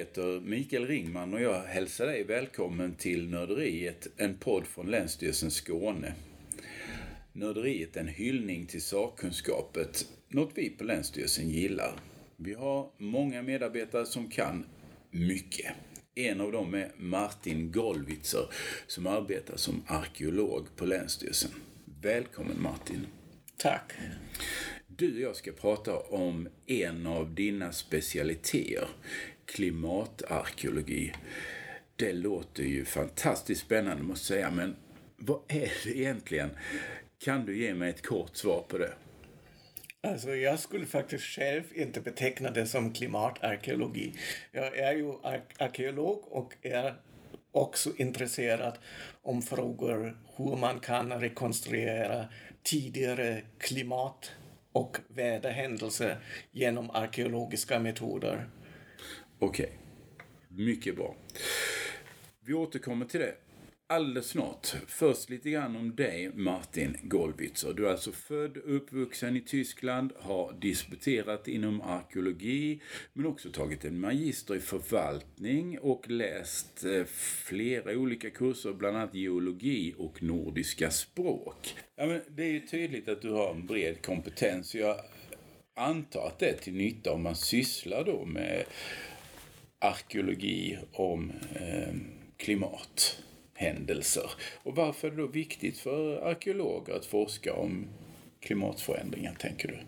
Heter Mikael Ringman och jag hälsar dig välkommen till Nörderiet, en podd från Länsstyrelsen Skåne. Nörderiet är en hyllning till sakkunskapet, något vi på Länsstyrelsen gillar. Vi har många medarbetare som kan mycket. En av dem är Martin Golwitzer som arbetar som arkeolog på Länsstyrelsen. Välkommen Martin! Tack! Du och jag ska prata om en av dina specialiteter, klimatarkeologi. Det låter ju fantastiskt spännande måste jag säga, men vad är det egentligen? Kan du ge mig ett kort svar på det? Alltså jag skulle faktiskt själv inte beteckna det som klimatarkeologi. Jag är ju ar arkeolog och är också intresserad om frågor hur man kan rekonstruera tidigare klimat och väderhändelser genom arkeologiska metoder. Okej, okay. mycket bra. Vi återkommer till det alldeles snart. Först lite grann om dig, Martin Golbitzer. Du är alltså född och uppvuxen i Tyskland, har disputerat inom arkeologi, men också tagit en magister i förvaltning och läst eh, flera olika kurser, bland annat geologi och nordiska språk. Ja, men det är ju tydligt att du har en bred kompetens. Jag antar att det är till nytta om man sysslar då med arkeologi om eh. Och varför är det då viktigt för arkeologer att forska om klimatförändringar, tänker du?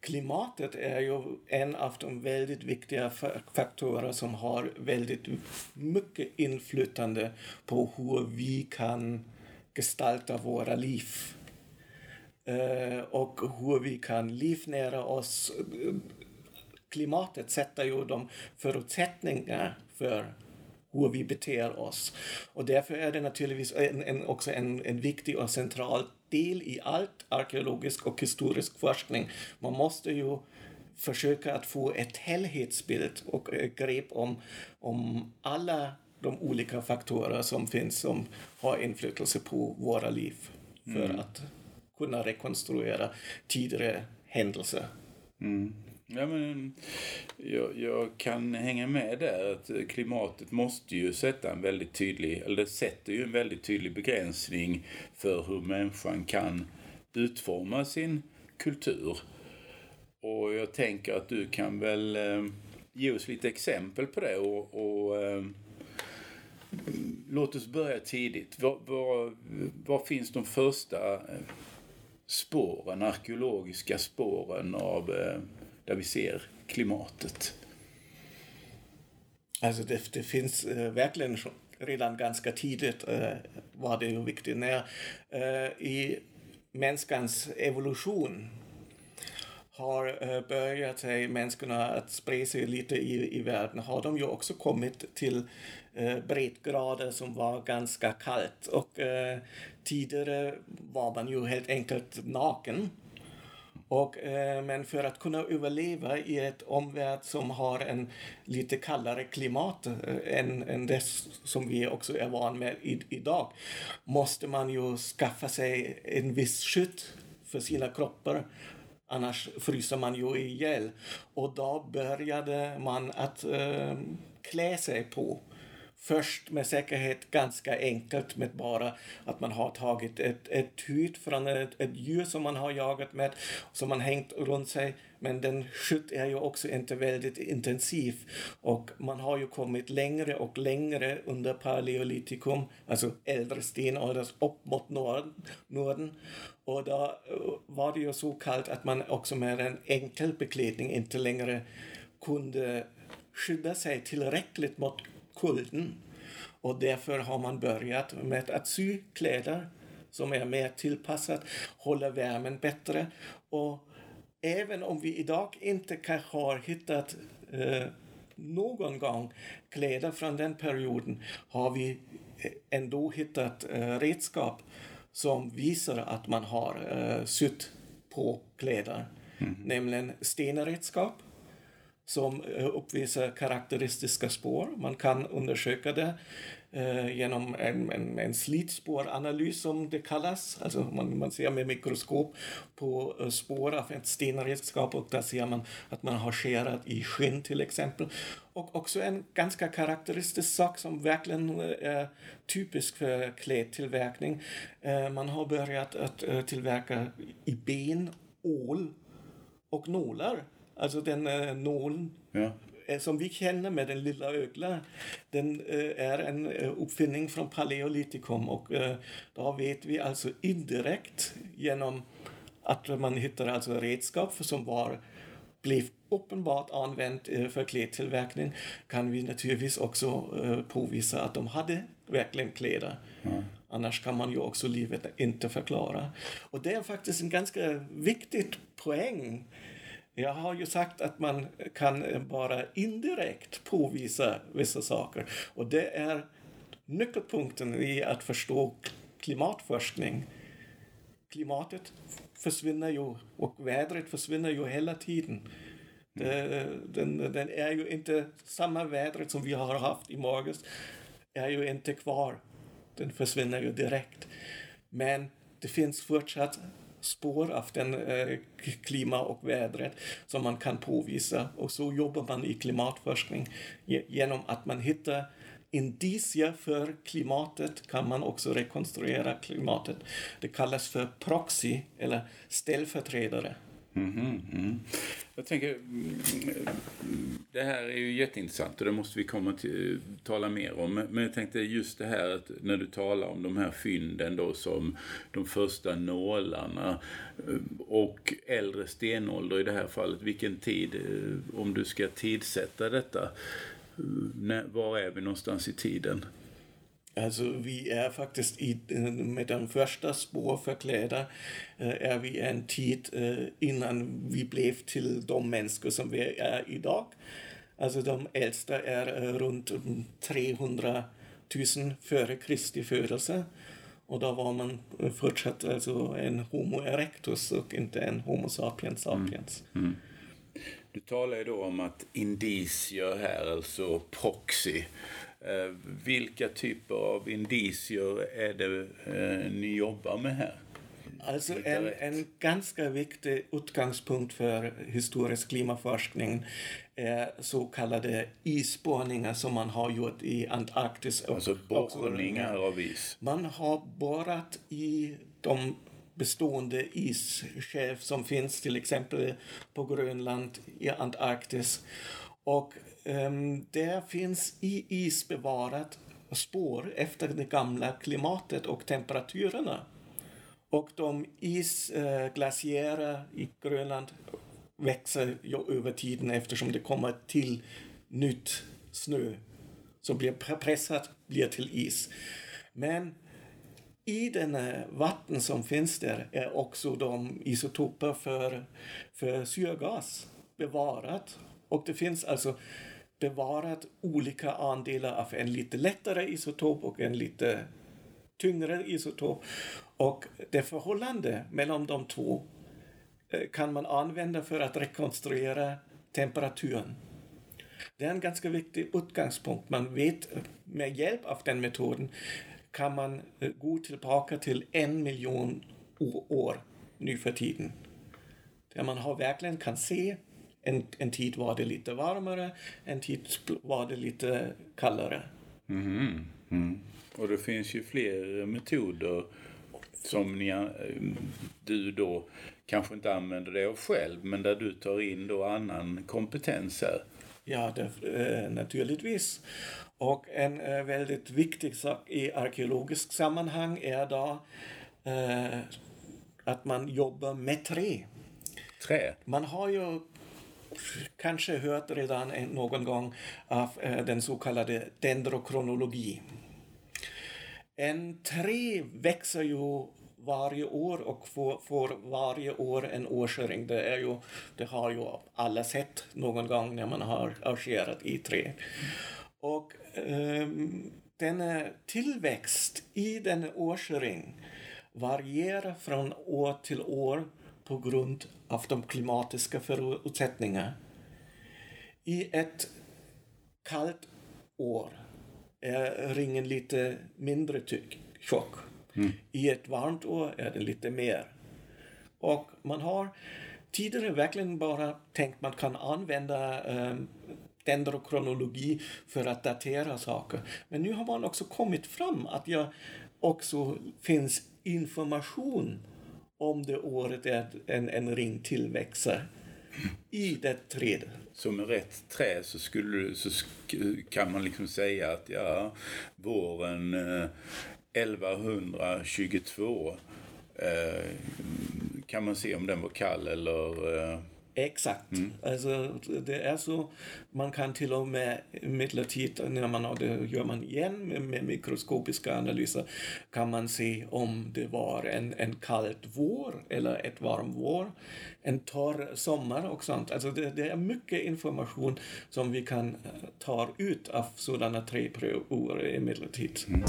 Klimatet är ju en av de väldigt viktiga faktorer som har väldigt mycket inflytande på hur vi kan gestalta våra liv. Eh, och hur vi kan livnära oss. Eh, Klimatet sätter ju de förutsättningar för hur vi beter oss. Och därför är det naturligtvis en, en, också en, en viktig och central del i allt arkeologisk och historisk forskning. Man måste ju försöka att få ett helhetsbild och ett grepp om, om alla de olika faktorer som finns som har inflytelse på våra liv för mm. att kunna rekonstruera tidigare händelser. Mm. Ja, men jag, jag, kan hänga med där att eh, klimatet måste ju sätta en väldigt tydlig, eller det sätter ju en väldigt tydlig begränsning för hur människan kan utforma sin kultur. Och jag tänker att du kan väl eh, ge oss lite exempel på det och, och eh, låt oss börja tidigt. Var, var, var finns de första eh, spåren, arkeologiska spåren av eh, där vi ser klimatet? Alltså det, det finns äh, verkligen redan ganska tidigt äh, var det ju viktigt. När äh, i mänskans evolution har äh, börjat sig människorna att sprida sig lite i, i världen har de ju också kommit till äh, breddgrader som var ganska kallt och äh, tidigare var man ju helt enkelt naken och, eh, men för att kunna överleva i ett omvärld som har en lite kallare klimat eh, än, än det som vi också är van med i, idag måste man ju skaffa sig en viss skydd för sina kroppar. Annars fryser man ju ihjäl. Och då började man att eh, klä sig på först med säkerhet ganska enkelt med bara att man har tagit ett, ett hud från ett, ett djur som man har jagat med, som man hängt runt sig. Men den skytt är ju också inte väldigt intensiv och man har ju kommit längre och längre under paleolitikum, alltså äldre stenålders upp mot Norden. Och då eh, var det ju så kallt att man också med en enkel beklädning inte längre kunde skydda sig tillräckligt mot kulden. Och därför har man börjat med att sy kläder som är mer tillpassat, håller värmen bättre. Och även om vi idag inte kanske har hittat eh, någon gång kläder från den perioden har vi ändå hittat eh, redskap som visar att man har eh, sytt på kläder. Mm. Nämligen stenredskap som eh, uppvisar karaktäristiska spår. Man kan undersöka det eh, genom en, en, en slitspåranalys som det kallas. Alltså man, man ser med mikroskop på eh, spår av ett stenredskap och där ser man att man har skärat i skinn till exempel. Och också en ganska karaktäristisk sak som verkligen är typisk för klädtillverkning. Man har börjat att tillverka i ben, ål och nålar. Alltså den uh, nålen Ja. eh, som vi känner med den lilla öglan, den eh, är en eh, uppfinning från paleolitikum och eh, då vet vi alltså indirekt genom att man hittar alltså redskap som var blev uppenbart använt eh, för klädtillverkning kan vi naturligtvis också eh, påvisa att de hade verkligen kläder. Annars kan man ju också livet inte förklara. Och det är faktiskt en ganska viktig poäng jag har ju sagt att man kan bara indirekt påvisa vissa saker. Och det är nyckelpunkten i att förstå klimatforskning. Klimatet försvinner ju och vädret försvinner ju hela tiden. Det, den, den är ju inte samma vädret som vi har haft i morges är ju inte kvar. Den försvinner ju direkt. Men det finns fortsatt spår av den eh, klima och vädret som man kan påvisa. Och så jobbar man i klimatforskning. Genom att man hittar indicier för klimatet kan man också rekonstruera klimatet. Det kallas för proxy eller ställföreträdare. Mhm, mm. Jag tänker, mm, det här är ju jätteintressant och det måste vi komma till, tala mer om. Men jag tänkte just det här att när du talar om de här fynden då som de första nålarna eh, och äldre stenålder i det här fallet. Vilken tid, eh, om du ska tidsätta detta, eh, när, var är vi någonstans i tiden? Alltså vi är faktiskt i, med de första spår för kläder eh, är vi en tid eh, innan vi blev till de människor som vi är idag. Alltså de äldsta är eh, runt mm, 300 000 före Kristi födelse. Och då var man fortsatt alltså en Homo erectus och inte en Homo sapiens sapiens. Du talar ju då om att indicier här, alltså proxy. Eh, vilka typer av indicier är det eh, ni jobbar med här? Alltså en, en ganska viktig utgångspunkt för historisk klimatforskning är så kallade isborrningar som man har gjort i Antarktis. och- Alltså borrningar av is. Man har borrat i de bestående isskev som finns till exempel på Grönland, i Antarktis. Och Ehm, det finns i is bevarat spår efter det gamla klimatet och temperaturerna. Och de isglaciärer i Grönland växer ju över tiden eftersom det kommer till nytt snö som blir pressat blir till is. Men i den vatten som finns där är också de isotoper för, för syrgas bevarat. Och det finns alltså bevarat olika andelar av en lite lättare isotop och en lite tyngre isotop. Och det förhållande mellan de två eh, kan man använda för att rekonstruera temperaturen. Det är en ganska viktig utgångspunkt. Man vet eh, med hjälp av den metoden kan man eh, gå tillbaka till en miljon år nu för tiden. Där man har verkligen kan se en, en tid var det lite varmare, en tid var det lite kallare. Mhm, mm. Och det finns ju fler metoder som ni, eh, du då kanske inte använder dig av själv, men där du tar in då annan kompetens här. Ja, det, eh, naturligtvis. Och en eh, väldigt viktig sak i arkeologisk sammanhang är då eh, att man jobbar med trä. Trä. Man har ju kanske hört redan någon gång av eh, den så kallade dendrokronologi. En trä växer ju varje år och får, får varje år en årsring. Det, är ju, det har ju alla sett någon gång när man har arrangerat i trä. Och ehm, um, denna tillväxt i denna årsring varierar från år till år på grund av de klimatiska förutsättningarna. I ett kallt år är ringen lite mindre tyck, tjock. I ett varmt år är den lite mer. Och man har tidigare verkligen bara tänkt man kan använda eh, dendrokronologi för att datera saker. Men nu har man också kommit fram att det också finns information om det året en, en ring tillväxer i det trädet. Så med rätt trä så, skulle, så kan man liksom säga att ja, våren eh, 1122 eh, kan man se om den var kall eller eh, Exakt. Mm. Alltså, det är så, man kan till och med medeltid, när man det gör man igen med, med, mikroskopiska analyser, kan man se om det var en, en kallt vår eller ett varm vår, en torr sommar och sånt. Alltså det, det är mycket information som vi kan eh, ta ut av sådana tre prövor emellertid. Mm.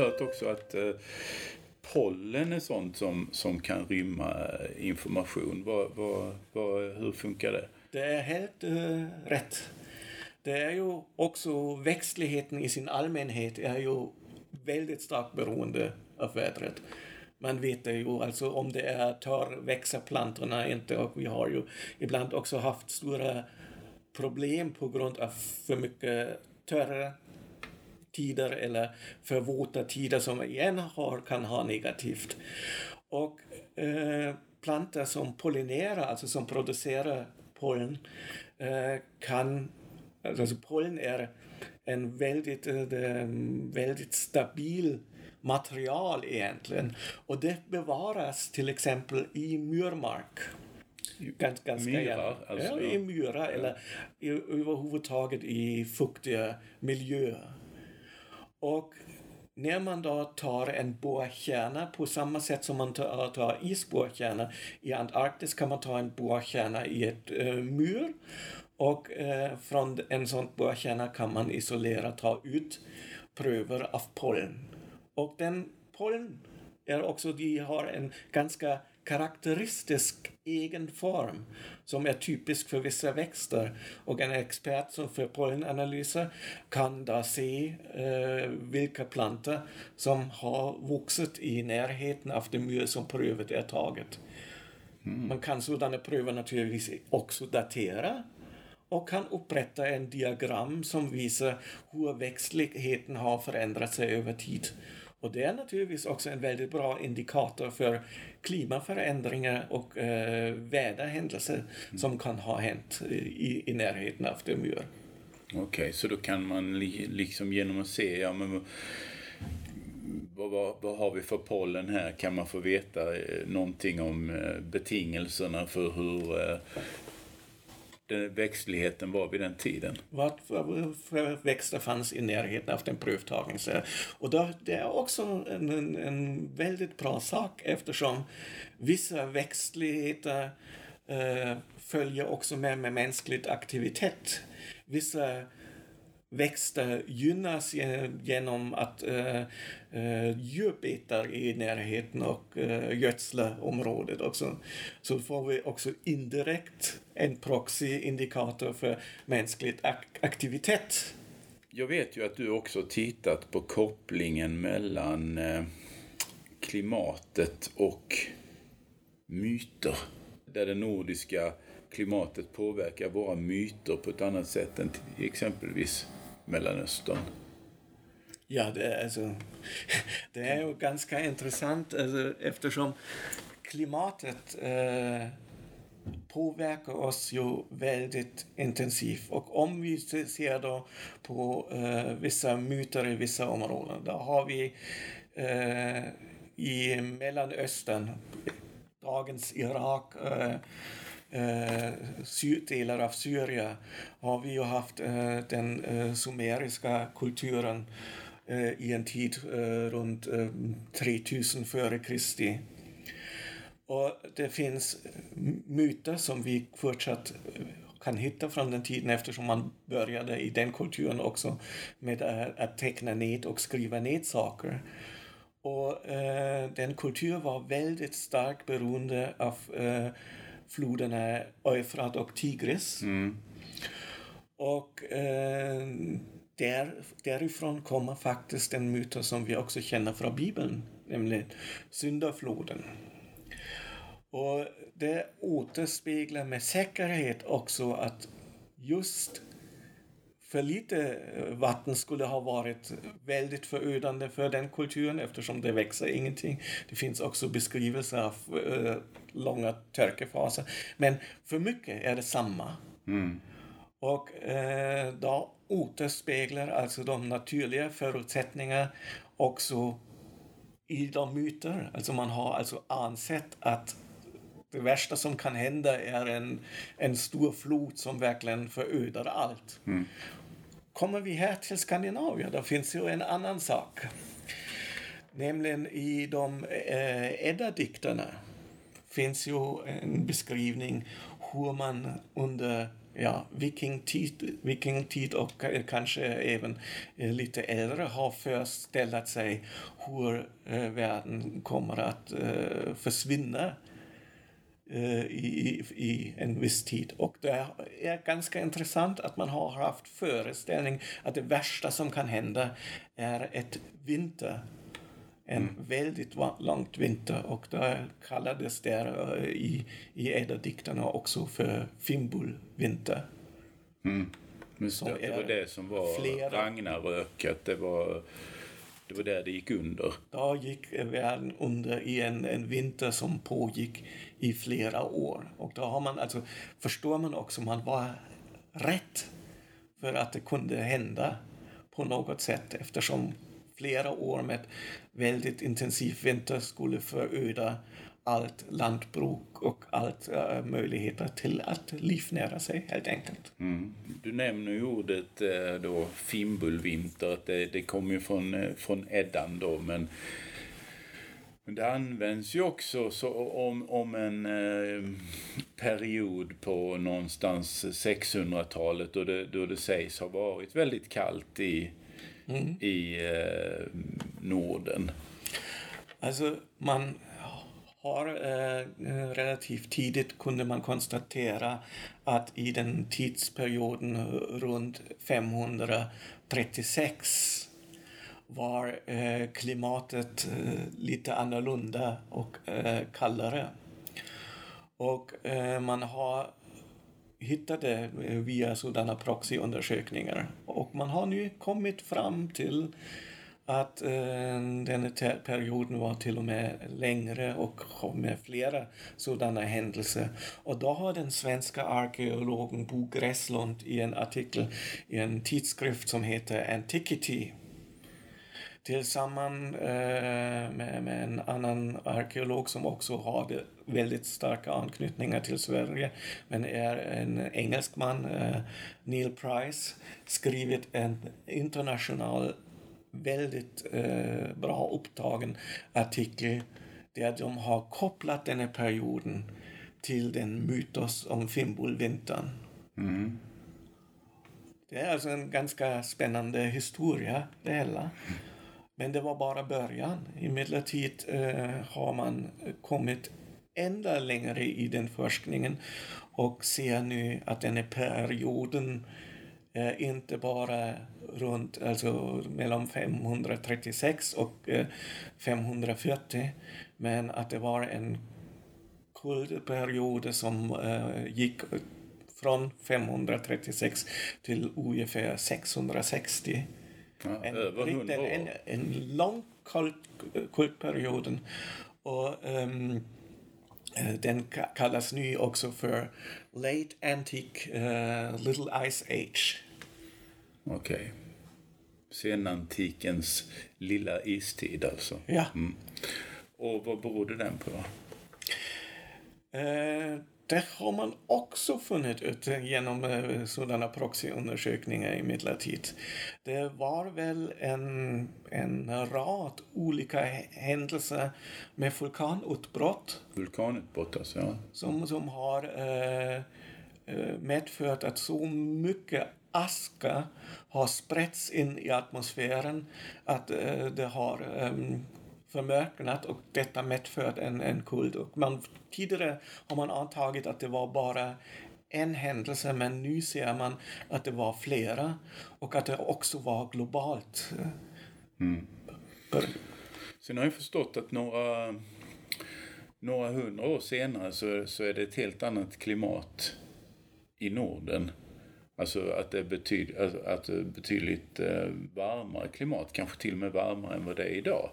Hört också att eh, pollen är sånt som, som kan rymma eh, information. Var, var, var, hur funkar det? Det är helt eh, rätt. Det är ju också växtligheten i sin allmänhet är ju väldigt starkt beroende av vädret. Man vet ju alltså om det är torr växer plantorna inte och vi har ju ibland också haft stora problem på grund av för mycket torra tider eller för våta tider som igen har, kan ha negativt. Och eh, plantor som pollinerar, alltså som producerar pollen, eh, kan, alltså pollen är en väldigt, eh, väldigt stabil material egentligen. Och det bevaras till exempel i myrmark. Gans, ganska myrar? Alltså. Ja, i myrar ja. eller i, överhuvudtaget i fuktiga miljöer. Och när man då tar en borrkärna på samma sätt som man tar, tar isborrkärna i Antarktis kan man ta en borrkärna i ett eh, äh, myr och äh, från en sån borrkärna kan man isolera, ta ut pröver av pollen. Och den pollen är också, de har en ganska karaktäristisk egen form som är typisk för vissa växter. Och en expert som för pollenanalyser kan då se eh, vilka plantor som har vuxit i närheten av det myr som prövet är taget. Mm. Man kan sådana pröver naturligtvis också datera och kan upprätta en diagram som visar hur växtligheten har förändrat sig över tid. Och det är naturligtvis också en väldigt bra indikator för klimatförändringar och eh, väderhändelser mm. som kan ha hänt i, i närheten av det myr. Okej, okay, så då kan man li, liksom genom att se, ja men vad, vad, vad, har vi för pollen här? Kan man få veta eh, någonting om eh, betingelserna för hur eh, den växtligheten var vid den tiden. Vad för växter fanns i närheten av den provtagningen. Och då, det är också en, en väldigt bra sak eftersom vissa växtligheter eh, följer också med med mänsklig aktivitet. Vissa växter gynnas genom att eh, eh djur betar i närheten och eh, gödslar området också. Så får vi också indirekt en proxyindikator för mänsklig ak aktivitet. Jag vet ju att du också tittat på kopplingen mellan eh, klimatet och myter. Där det nordiska klimatet påverkar våra myter på ett annat sätt än exempelvis Mellanöstern? Ja, det är, alltså, det är ju ganska intressant alltså, eftersom klimatet eh, påverkar oss ju väldigt intensivt. Och om vi ser då på eh, vissa myter i vissa områden, då har vi eh, i Mellanöstern, dagens Irak, eh, eh, delar av Syrien har vi ju haft eh, den eh, sumeriska kulturen eh, i en tid eh, runt eh, 3000 före Kristi. Och det finns myter som vi fortsatt eh, kan hitta från den tiden eftersom man började i den kulturen också med att teckna ned och skriva ned saker. Och eh, den kulturen var väldigt starkt beroende av eh, floderna Eufrat och Tigris. Mm. Och eh, där, därifrån kommer faktiskt den myten som vi också känner från Bibeln, nämligen syndafloden. Och det återspeglar med säkerhet också att just för lite vatten skulle ha varit väldigt förödande för den kulturen eftersom det växer ingenting. Det finns också beskrivelser av uh, långa törkefaser. Men för mycket är det samma. Mm. Och uh, då återspeglar alltså de naturliga förutsättningarna också i de myter. Alltså man har alltså ansett att det värsta som kan hända är en, en stor flod som verkligen förödar allt. Mm. Kommer vi här till Skandinavien, då finns ju en annan sak. Nämligen i de eh, Edda-dikterna finns ju en beskrivning hur man under ja, vikingtid, vikingtid och kanske även eh, lite äldre har föreställt sig hur eh, världen kommer att eh, försvinna eh, i, i en viss tid. Och det är ganska intressant att man har haft föreställning att det värsta som kan hända är ett vinter en mm. väldigt långt vinter och det kallades där uh, i, i Edda-dikterna också för Fimbulvinter. Mm. Just det, det var det som var flera... Ragnarök, att det var, det var där det gick under. Då gick världen under i en, en vinter som pågick i flera år. Och då har man alltså, förstår man också, man var rätt för att det kunde hända på något sätt eftersom flera år med väldigt intensiv vinter skulle föröda allt lantbruk och allt uh, möjligheter till att livnära sig helt enkelt. Mm. Du nämner ju ordet uh, då fimbulvinter, att det, det kommer ju från, uh, från Eddan då, men det används ju också så om, om en eh, period på någonstans 600-talet då det, då det sägs ha varit väldigt kallt i, mm. i eh, Norden. Alltså man har eh, eh, relativt tidigt kunde man konstatera att i den tidsperioden runt 536 var eh, klimatet eh, lite annorlunda och eh, kallare. Och eh, man har hittat det via sådana proxyundersökningar. Och man har nu kommit fram till att eh, den perioden var till och med längre och med flera sådana händelser. Och då har den svenska arkeologen Bo Gresslund i en artikel i en tidskrift som heter Antiquity tillsammans eh, med, med, en annan arkeolog som också har väldigt starka anknytningar till Sverige men är en engelskman, eh, Neil Price, skrivit en internationell väldigt eh, bra upptagen artikel där de har kopplat den här perioden till den mytos om Fimbulvintern. Mm. Det är alltså en ganska spännande historia det hela. Men det var bara början. Emellertid eh, har man kommit ända längre i den forskningen och ser nu att den här perioden eh, inte bara runt, alltså mellan 536 och eh, 540, men att det var en kuldperiod som eh, gick från 536 till ungefär 660. Ja, en, år. En, en lång kult, kultperiod. Och um, den kallas nu också för Late Antique uh, Little Ice Age. Okej. Okay. Senantikens lilla istid alltså. Ja. Mm. Och vad berodde den på? Uh, det har man också funnit ut genom eh, sådana proxyundersökningar i medeltid. Det var väl en, en rad olika händelser med vulkanutbrott. Vulkanutbrott alltså, ja. Som, som har eh, eh, medfört att så mycket aska har sprätts in i atmosfären att eh, det har um, förmörknat och detta medfört en, en kult. Och man, tidigare har man antagit att det var bara en händelse men nu ser man att det var flera och att det också var globalt. Mm. Sen har jag förstått att några, några hundra år senare så, så är det ett helt annat klimat i Norden. Alltså att det är betyd, alltså att det är betydligt eh, varmare klimat, kanske till och med varmare än vad det är idag.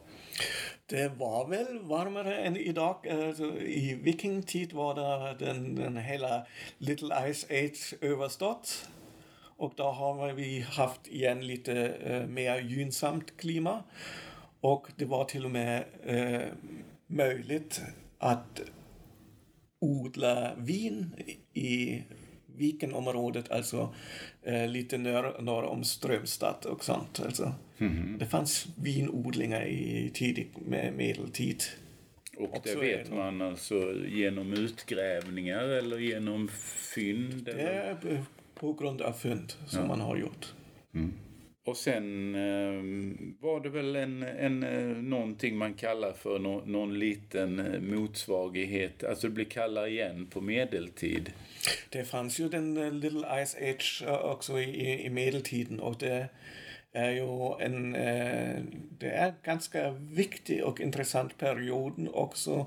Det var väl varmare än idag. Alltså, I vikingtid var det den, den hela Little Ice Age överstått. Och då har vi haft igen lite eh, mer gynnsamt klimat. Och det var till och med eh, möjligt att odla vin i Vikenområdet, alltså eh, lite norr, norr om Strömstad och sånt. Alltså, mm. Det fanns vinodlingar i tidig med medeltid. Och det vet man alltså genom utgrävningar eller genom fynd? Det är på grund av fynd som ja. man har gjort. Mm. Och sen eh, var det väl en, en, eh, någonting man kallar för no, någon liten eh, motsvarighet. Alltså det blir kallare igen på medeltid. Det fanns ju den uh, Little Ice Age uh, också i, i medeltiden och det är ju en, uh, det är ganska viktig och intressant period också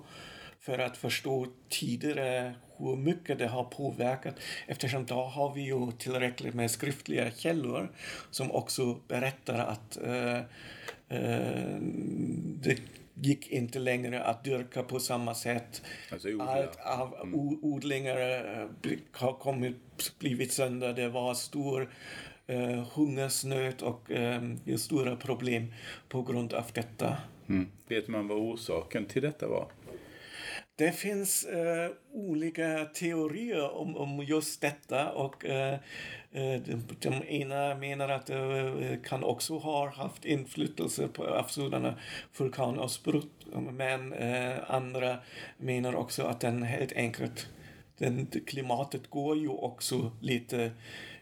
för att förstå tidigare hur mycket det har påverkat eftersom då har vi ju tillräckligt med skriftliga källor som också berättar att uh, uh, det gick inte längre att dyrka på samma sätt. Alltså Allt av mm. odlingar eh, har kommit, blivit sönder. Det var stor uh, hungersnöd och uh, stora problem på grund av detta. Mm. Vet man vad orsaken till detta var? Det finns eh, olika teorier om, om just detta och eh, eh de, de ena menar att det kan också ha haft inflytelse på av sådana vulkanavbrott men eh, andra menar också att den helt enkelt den, klimatet går ju också lite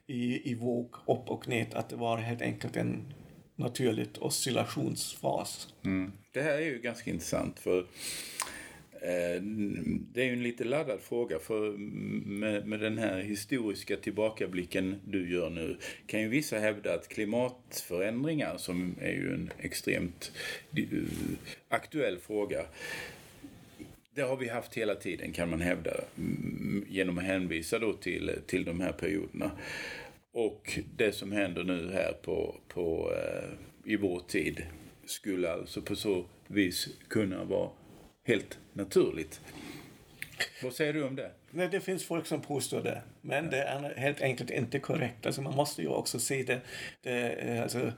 i, i våg upp och ner att det var helt enkelt en naturlig oscillationsfas. Mm. Det här är ju ganska intressant för Eh, det är ju en lite laddad fråga för med, med, den här historiska tillbakablicken du gör nu kan ju vissa hävda att klimatförändringar som är ju en extremt eh, aktuell fråga det har vi haft hela tiden kan man hävda genom att hänvisa då till, till de här perioderna. Och det som händer nu här på, på, eh, i vår tid skulle alltså på så vis kunna vara helt naturligt. Vad säger du om det? Nej, det finns folk som påstår det. Men ja. det är helt enkelt inte korrekt. Alltså man måste ju också se det. det eh, alltså,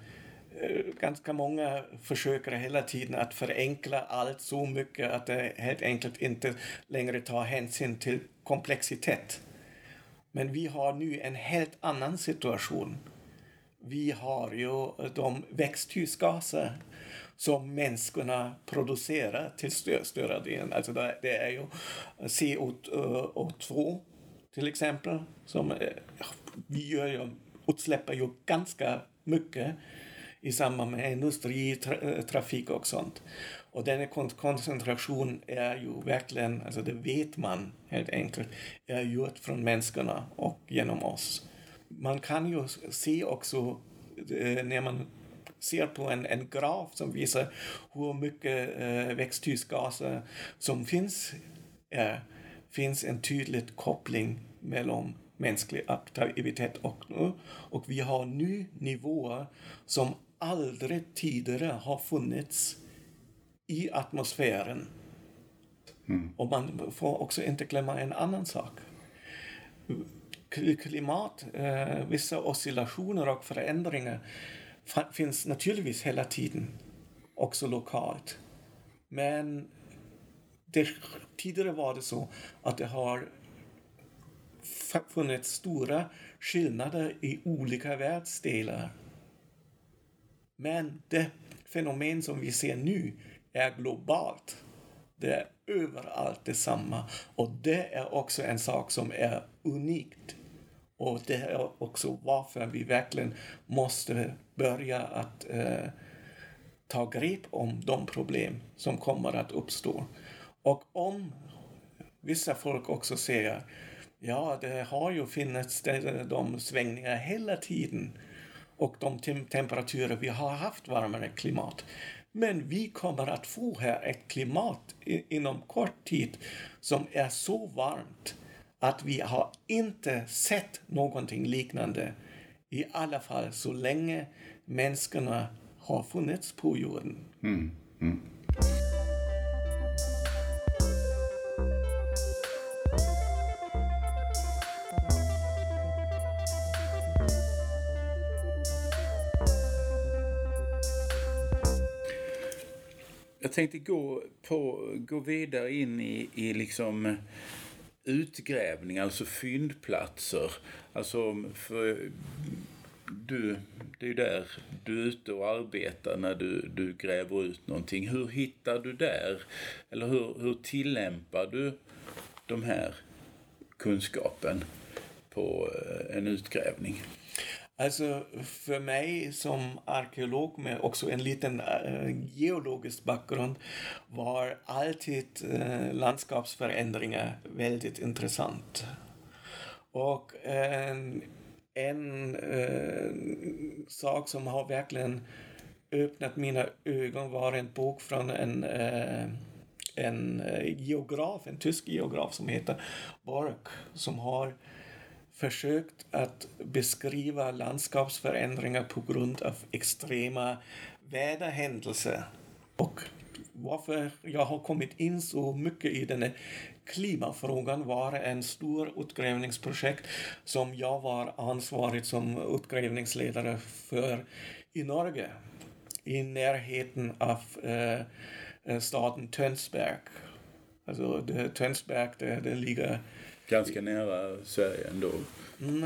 eh, ganska många försöker hela tiden att förenkla allt så mycket att det helt enkelt inte längre tar hänsyn till komplexitet. Men vi har nu en helt annan situation. Vi har ju de växthusgaser som människorna producerar till större delen. Alltså det, är ju CO2 eh, till exempel. Som, eh, vi gör ju, utsläpper ju ganska mycket i samband med industri, tra, eh, trafik och sånt. Och den koncentration är ju verkligen, alltså det vet man helt enkelt, är gjort från människorna och genom oss. Man kan ju se också när man ser på en, en graf som visar hur mycket eh, växthusgaser som finns, eh, finns en tydlig koppling mellan mänsklig aktivitet och nu. Och vi har nu nivåer som aldrig tidigare har funnits i atmosfären. Mm. Och man får också inte glömma en annan sak. Klimat, eh, vissa oscillationer och förändringar finns naturligtvis hela tiden, också lokalt. Men det, tidigare var det så att det har funnits stora skillnader i olika världsdelar. Men det fenomen som vi ser nu är globalt. Det är överallt detsamma. Och det är också en sak som är unikt. Och det är också varför vi verkligen måste börja att eh, ta grepp om de problem som kommer att uppstå. Och om vissa folk också säger ja, det har ju funnits de svängningar hela tiden och de temperaturer vi har haft varmare klimat. Men vi kommer att få här ett klimat inom kort tid som är så varmt att vi har inte sett någonting liknande. I alla fall så länge människorna har funnits på jorden. Mm. Mm. Jag tänkte gå, på, gå vidare in i, i liksom utgrävning, alltså fyndplatser. Alltså, för du, det är ju där du är ute och arbetar när du, du gräver ut någonting. Hur hittar du där? Eller hur, hur tillämpar du de här kunskapen på eh, en utgrävning? Alltså för mig som arkeolog med också en liten äh, geologisk bakgrund var alltid äh, landskapsförändringar väldigt intressant. Och äh, en eh, sak som har verkligen öppnat mina ögon var en bok från en, en geograf, en tysk geograf som heter Bork, som har försökt att beskriva landskapsförändringar på grund av extrema väderhändelser. Och varför jag har kommit in så mycket i den här klimafrågan var en stor utgrävningsprojekt som jag var ansvarig som utgrävningsledare för i Norge. I närheten av eh, staden Tönsberg. Alltså Tönsberg, det, det ligger Ganska nära Sverige ändå.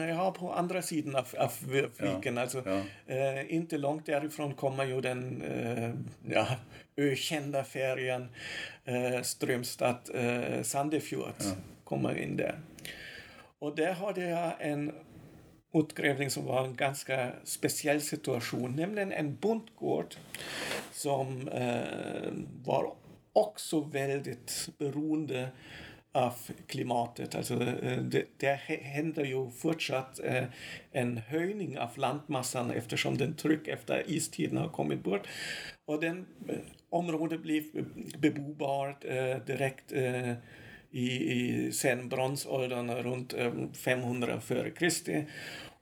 Ja, på andra sidan av, av fliken. Ja, alltså, ja. Eh, inte långt därifrån kommer ju den eh, ja, ökända färjan eh, Strömstad eh, Sandefjord. Ja. Kommer in där. Och där hade jag en utgrävning som var en ganska speciell situation, nämligen en bondgård som eh, var också väldigt beroende av klimatet. Alltså, eh, det, det händer ju fortsatt eh, en höjning av landmassan eftersom den tryck efter istiden har kommit bort. Och den eh, området blev bebobart direkt i, i sen bronsåldern runt 500 före Kristi.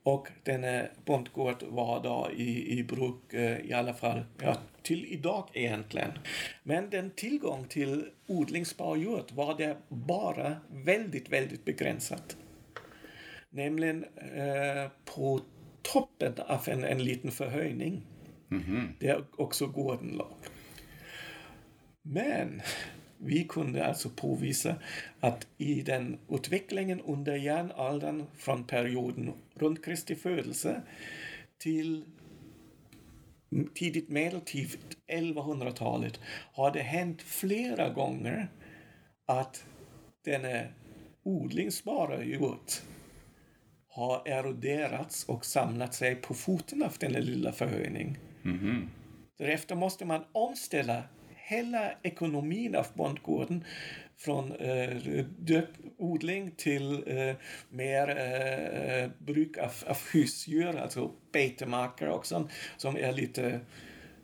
Och denna bondgård var då i, i bruk i alla fall ja, till idag egentligen. Men den tillgång till odlingsbar jord var det bara väldigt, väldigt begränsat. Nämligen eh, på toppen av en, en liten förhöjning. Mm -hmm. Där också gården låg. Men vi kunde alltså påvisa att i den utvecklingen under järnåldern från perioden runt Kristi födelse till tidigt medeltid, 1100-talet, har det hänt flera gånger att denna odlingsbara jord har eroderats och samlat sig på foten av denna lilla förhöjning. Mm -hmm. Därefter måste man omställa hela ekonomin av bondgården från eh, odling till eh, mer eh, bruk av, av husdjur, alltså betemarker också, som är lite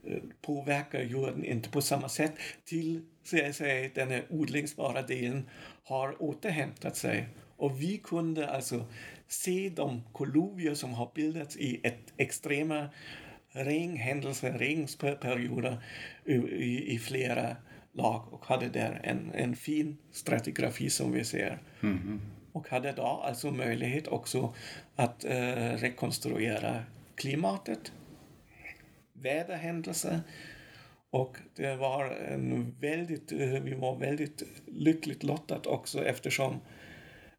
eh, påverkar jorden inte på samma sätt till den odlingsbara delen har återhämtat sig. Och vi kunde alltså se de koluvier som har bildats i ett extrema regnhändelser, regnsperioder i, i flera lag och hade där en, en fin stratigrafi som vi ser. Mm. Och hade då alltså möjlighet också att eh, rekonstruera klimatet, väderhändelser och det var en väldigt, eh, vi var väldigt lyckligt lottat också eftersom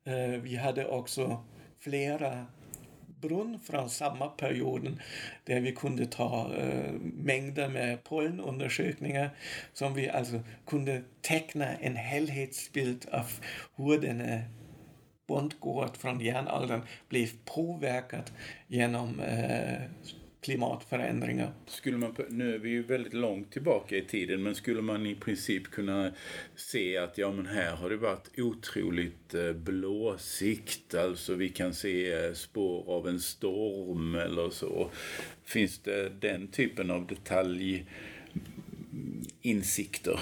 eh, vi hade också flera brunn från samma perioden där vi kunde ta uh, mängder med pollenundersökningar som vi alltså kunde teckna en helhetsbild av hur den här bondgård från järnåldern blev påverkad genom uh, klimatförändringar. Skulle man, nu är vi ju väldigt långt tillbaka i tiden, men skulle man i princip kunna se att ja men här har det varit otroligt eh, blåsigt, alltså vi kan se eh, spår av en storm eller så. Finns det den typen av detaljinsikter?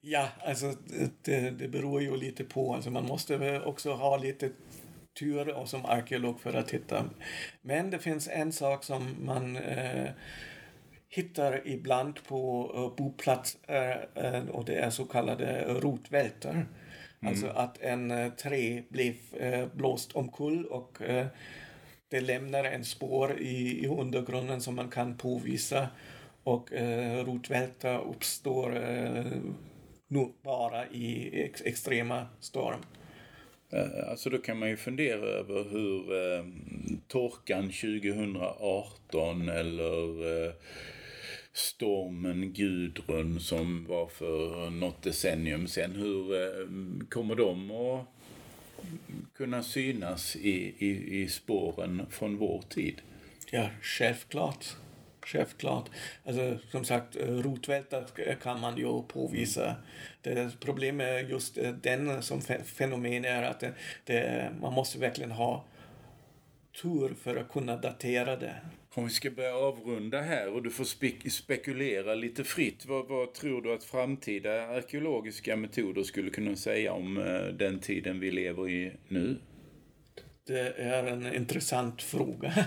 Ja, alltså det, det beror ju lite på. Alltså man måste också ha lite tur och som arkeolog för att hitta. Men det finns en sak som man eh, hittar ibland på uh, boplatser uh, och det är så kallade rotvältor. Mm. Alltså att en uh, trä blev uh, blåst omkull och uh, det lämnar en spår i, i undergrunden som man kan påvisa och uh, rotvälta uppstår uh, nu bara i ex extrema storm. Eh, alltså då kan man ju fundera över hur eh, torkan 2018 eller eh, stormen Gudrun som var för något decennium sedan, hur eh, kommer de att kunna synas i, i, i spåren från vår tid? Ja, självklart. Självklart. Alltså, som sagt, rotvältat kan man ju påvisa. Det problemet är just eh, den som fenomen är att det, det, man måste verkligen ha tur för att kunna datera det. Om vi ska börja avrunda här och du får spe spekulera lite fritt. Vad, vad, tror du att framtida arkeologiska metoder skulle kunna säga om uh, den tiden vi lever i nu? Det är en intressant fråga.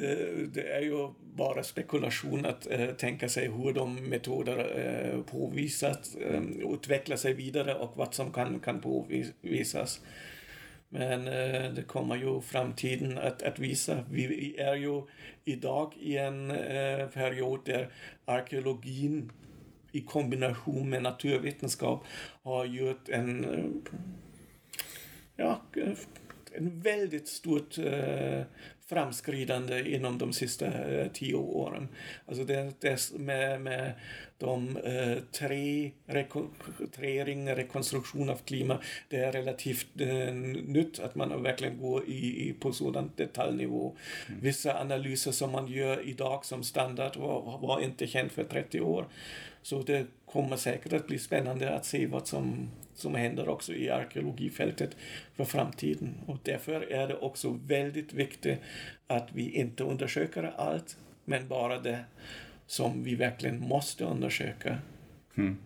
det, det, är ju bara spekulation att eh, tänka sig hur de metoder eh, påvisat eh, utvecklar sig vidare och vad som kan, kan påvisas. Men eh, det kommer ju framtiden att, att visa. Vi är ju idag i en eh, period där arkeologin i kombination med naturvetenskap har gjort en eh, ja, en väldigt stort eh, framskridande inom de sista eh, tio åren. Alltså det, det med, med de eh, tre, reko, tre ring rekonstruktion av klimat, det är relativt eh, nytt att man verkligen går i, i på sådan detaljnivå. Mm. Vissa analyser som man gör idag som standard var, var inte känt för 30 år. Så det kommer säkert att bli spännande att se vad som, som händer också i arkeologifältet för framtiden. Och därför är det också väldigt viktigt att vi inte undersöker allt, men bara det som vi verkligen måste undersöka. Mm.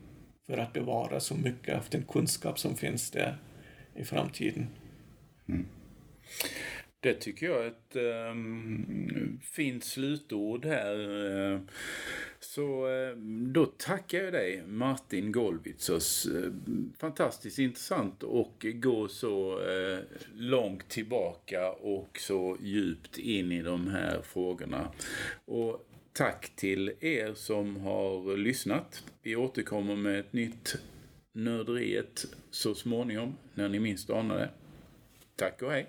För att bevara så mycket av den kunskap som finns där i framtiden. Mm. Det tycker jag är ett um, fint slutord här. Så eh, då tackar jag dig Martin Golvitsos. Eh, fantastiskt intressant och gå så eh, långt tillbaka och så djupt in i de här frågorna. Och tack till er som har lyssnat. Vi återkommer med ett nytt Nörderiet så småningom, när ni minst anar det. Tack och hej!